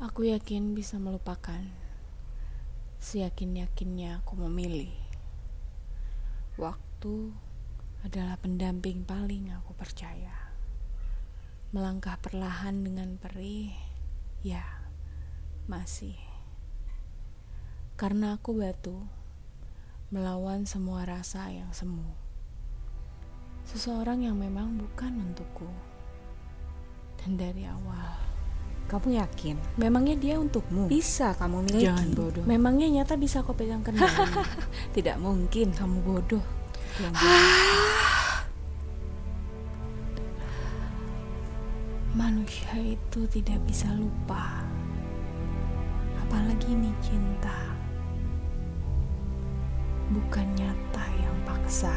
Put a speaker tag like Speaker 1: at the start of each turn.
Speaker 1: Aku yakin bisa melupakan. Seyakin-yakinnya aku memilih. Waktu adalah pendamping paling aku percaya. Melangkah perlahan dengan perih, ya, masih. Karena aku batu, melawan semua rasa yang semu. Seseorang yang memang bukan untukku. Dan dari awal,
Speaker 2: Kamu yakin?
Speaker 1: memangnya dia untukmu?
Speaker 2: Bisa kamu miliki?
Speaker 1: Jangan bodoh. Memangnya nyata bisa kau pegang kendali?
Speaker 2: Tidak mungkin.
Speaker 1: Kamu bodoh. Manusia itu tidak bisa lupa. Apalagi ini cinta. Bukan nyata yang paksa.